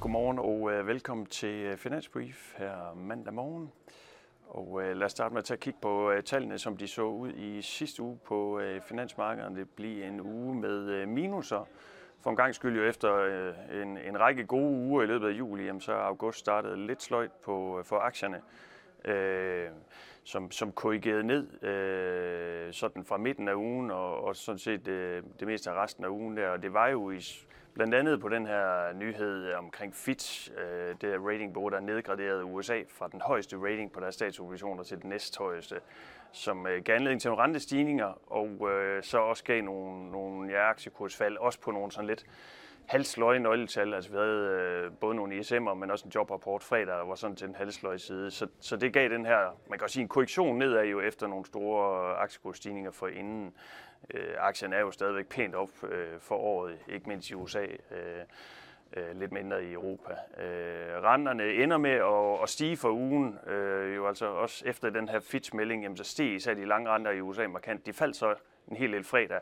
godmorgen og øh, velkommen til øh, Finansbrief her mandag morgen. Og øh, lad os starte med at tage kig på øh, tallene, som de så ud i sidste uge på øh, finansmarkederne. Det bliver en uge med øh, minuser. For en gang skyld jo efter øh, en, en række gode uger i løbet af juli, jamen, så er august startet lidt sløjt på, øh, for aktierne, øh, som, som korrigerede ned øh, sådan fra midten af ugen og, og sådan set øh, det meste af resten af ugen der. Og det var jo i Blandt andet på den her nyhed omkring Fitch, øh, det det ratingbureau, der nedgraderede USA fra den højeste rating på deres statsobligationer til den næsthøjeste, som øh, gav anledning til nogle rentestigninger, og øh, så også gav nogle, nogle ja, aktiekursfald, også på nogle sådan lidt halsløje nøgletal. Altså vi havde både nogle ISM'er, men også en jobrapport fredag, der var sådan til en halsløje side. Så, så det gav den her, man kan også sige en korrektion nedad jo efter nogle store aktiekursstigninger for inden. Øh, aktien er jo stadigvæk pænt op øh, for året, ikke mindst i USA. Øh, øh, lidt mindre i Europa. Øh, renterne ender med at, at stige for ugen, øh, jo altså også efter den her Fitch-melding, jamen så steg især de lange renter i USA markant. De faldt så en hel del fredag.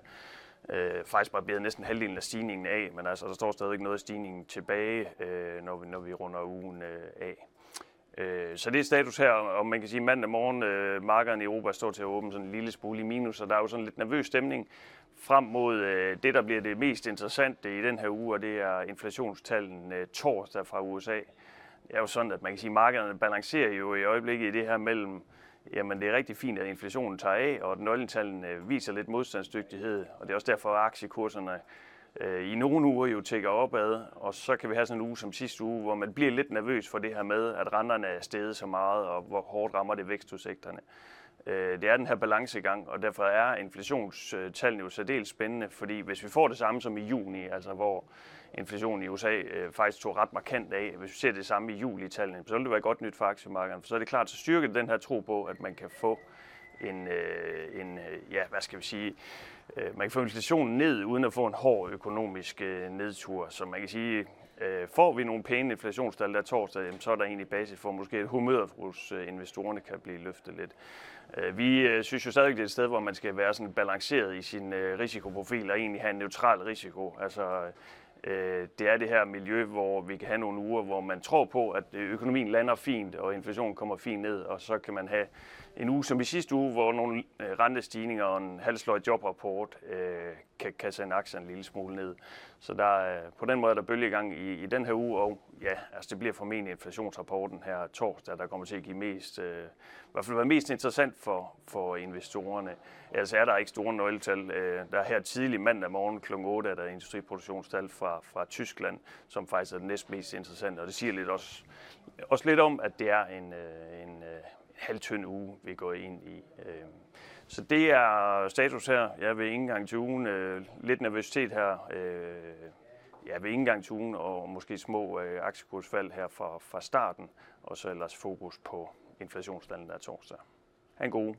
Øh, faktisk bare blevet næsten halvdelen af stigningen af, men altså der står stadig noget af stigningen tilbage, øh, når, vi, når vi runder ugen øh, af. Øh, så det er status her, og man kan sige, at mandag morgen, øh, markederne i Europa står til at åbne sådan en lille smule i minus, og der er jo sådan lidt nervøs stemning frem mod øh, det, der bliver det mest interessante i den her uge, og det er inflationstallene øh, torsdag fra USA. Det er jo sådan, at man kan sige, at markederne balancerer jo i øjeblikket i det her mellem, jamen det er rigtig fint, at inflationen tager af, og at nøgletallene øh, viser lidt modstandsdygtighed, og det er også derfor, at aktiekurserne øh, i nogle uger jo tækker opad, og så kan vi have sådan en uge som sidste uge, hvor man bliver lidt nervøs for det her med, at renterne er steget så meget, og hvor hårdt rammer det vækstudsigterne. Øh, det er den her balancegang, og derfor er inflationstallene jo særdeles spændende, fordi hvis vi får det samme som i juni, altså hvor inflationen i USA øh, faktisk tog ret markant af, hvis vi ser det samme i juli-tallene, så vil det være godt nyt for aktiemarkedet. For så er det klart, så styrker den her tro på, at man kan få en, øh, en øh, ja, hvad skal vi sige, øh, man kan få inflationen ned, uden at få en hård økonomisk øh, nedtur. Så man kan sige, får vi nogle pæne inflationstal der torsdag, jamen, så er der egentlig basis for, måske et humør hos investorerne kan blive løftet lidt. Øh, vi øh, synes jo stadig, det er et sted, hvor man skal være sådan balanceret i sin øh, risikoprofil og egentlig have en neutral risiko. Altså, Øh, det er det her miljø, hvor vi kan have nogle uger, hvor man tror på, at øh, økonomien lander fint, og inflationen kommer fint ned, og så kan man have en uge som i sidste uge, hvor nogle øh, rentestigninger og en halvsløj jobrapport kan, kan sende aktien en lille smule ned. Så der på den måde er der bølgegang i, i den her uge, og ja, altså det bliver formentlig inflationsrapporten her torsdag, der kommer til at give mest, øh, i hvert fald være mest interessant for, for investorerne. Altså er der ikke store nøgletal. Øh, der er her tidlig mandag morgen kl. 8, er der industriproduktionstal fra, fra Tyskland, som faktisk er det næst mest interessante, og det siger lidt også, også lidt om, at det er en, øh, en øh, halvtynd uge, vi går ind i. Øh. Så det er status her. Jeg vil ikke engang til ugen. Øh, lidt nervøsitet her. Øh, ja, ved indgang og måske små øh, aktiekursfald her fra, fra starten, og så ellers fokus på inflationsstanden der torsdag. Ha' en god uge.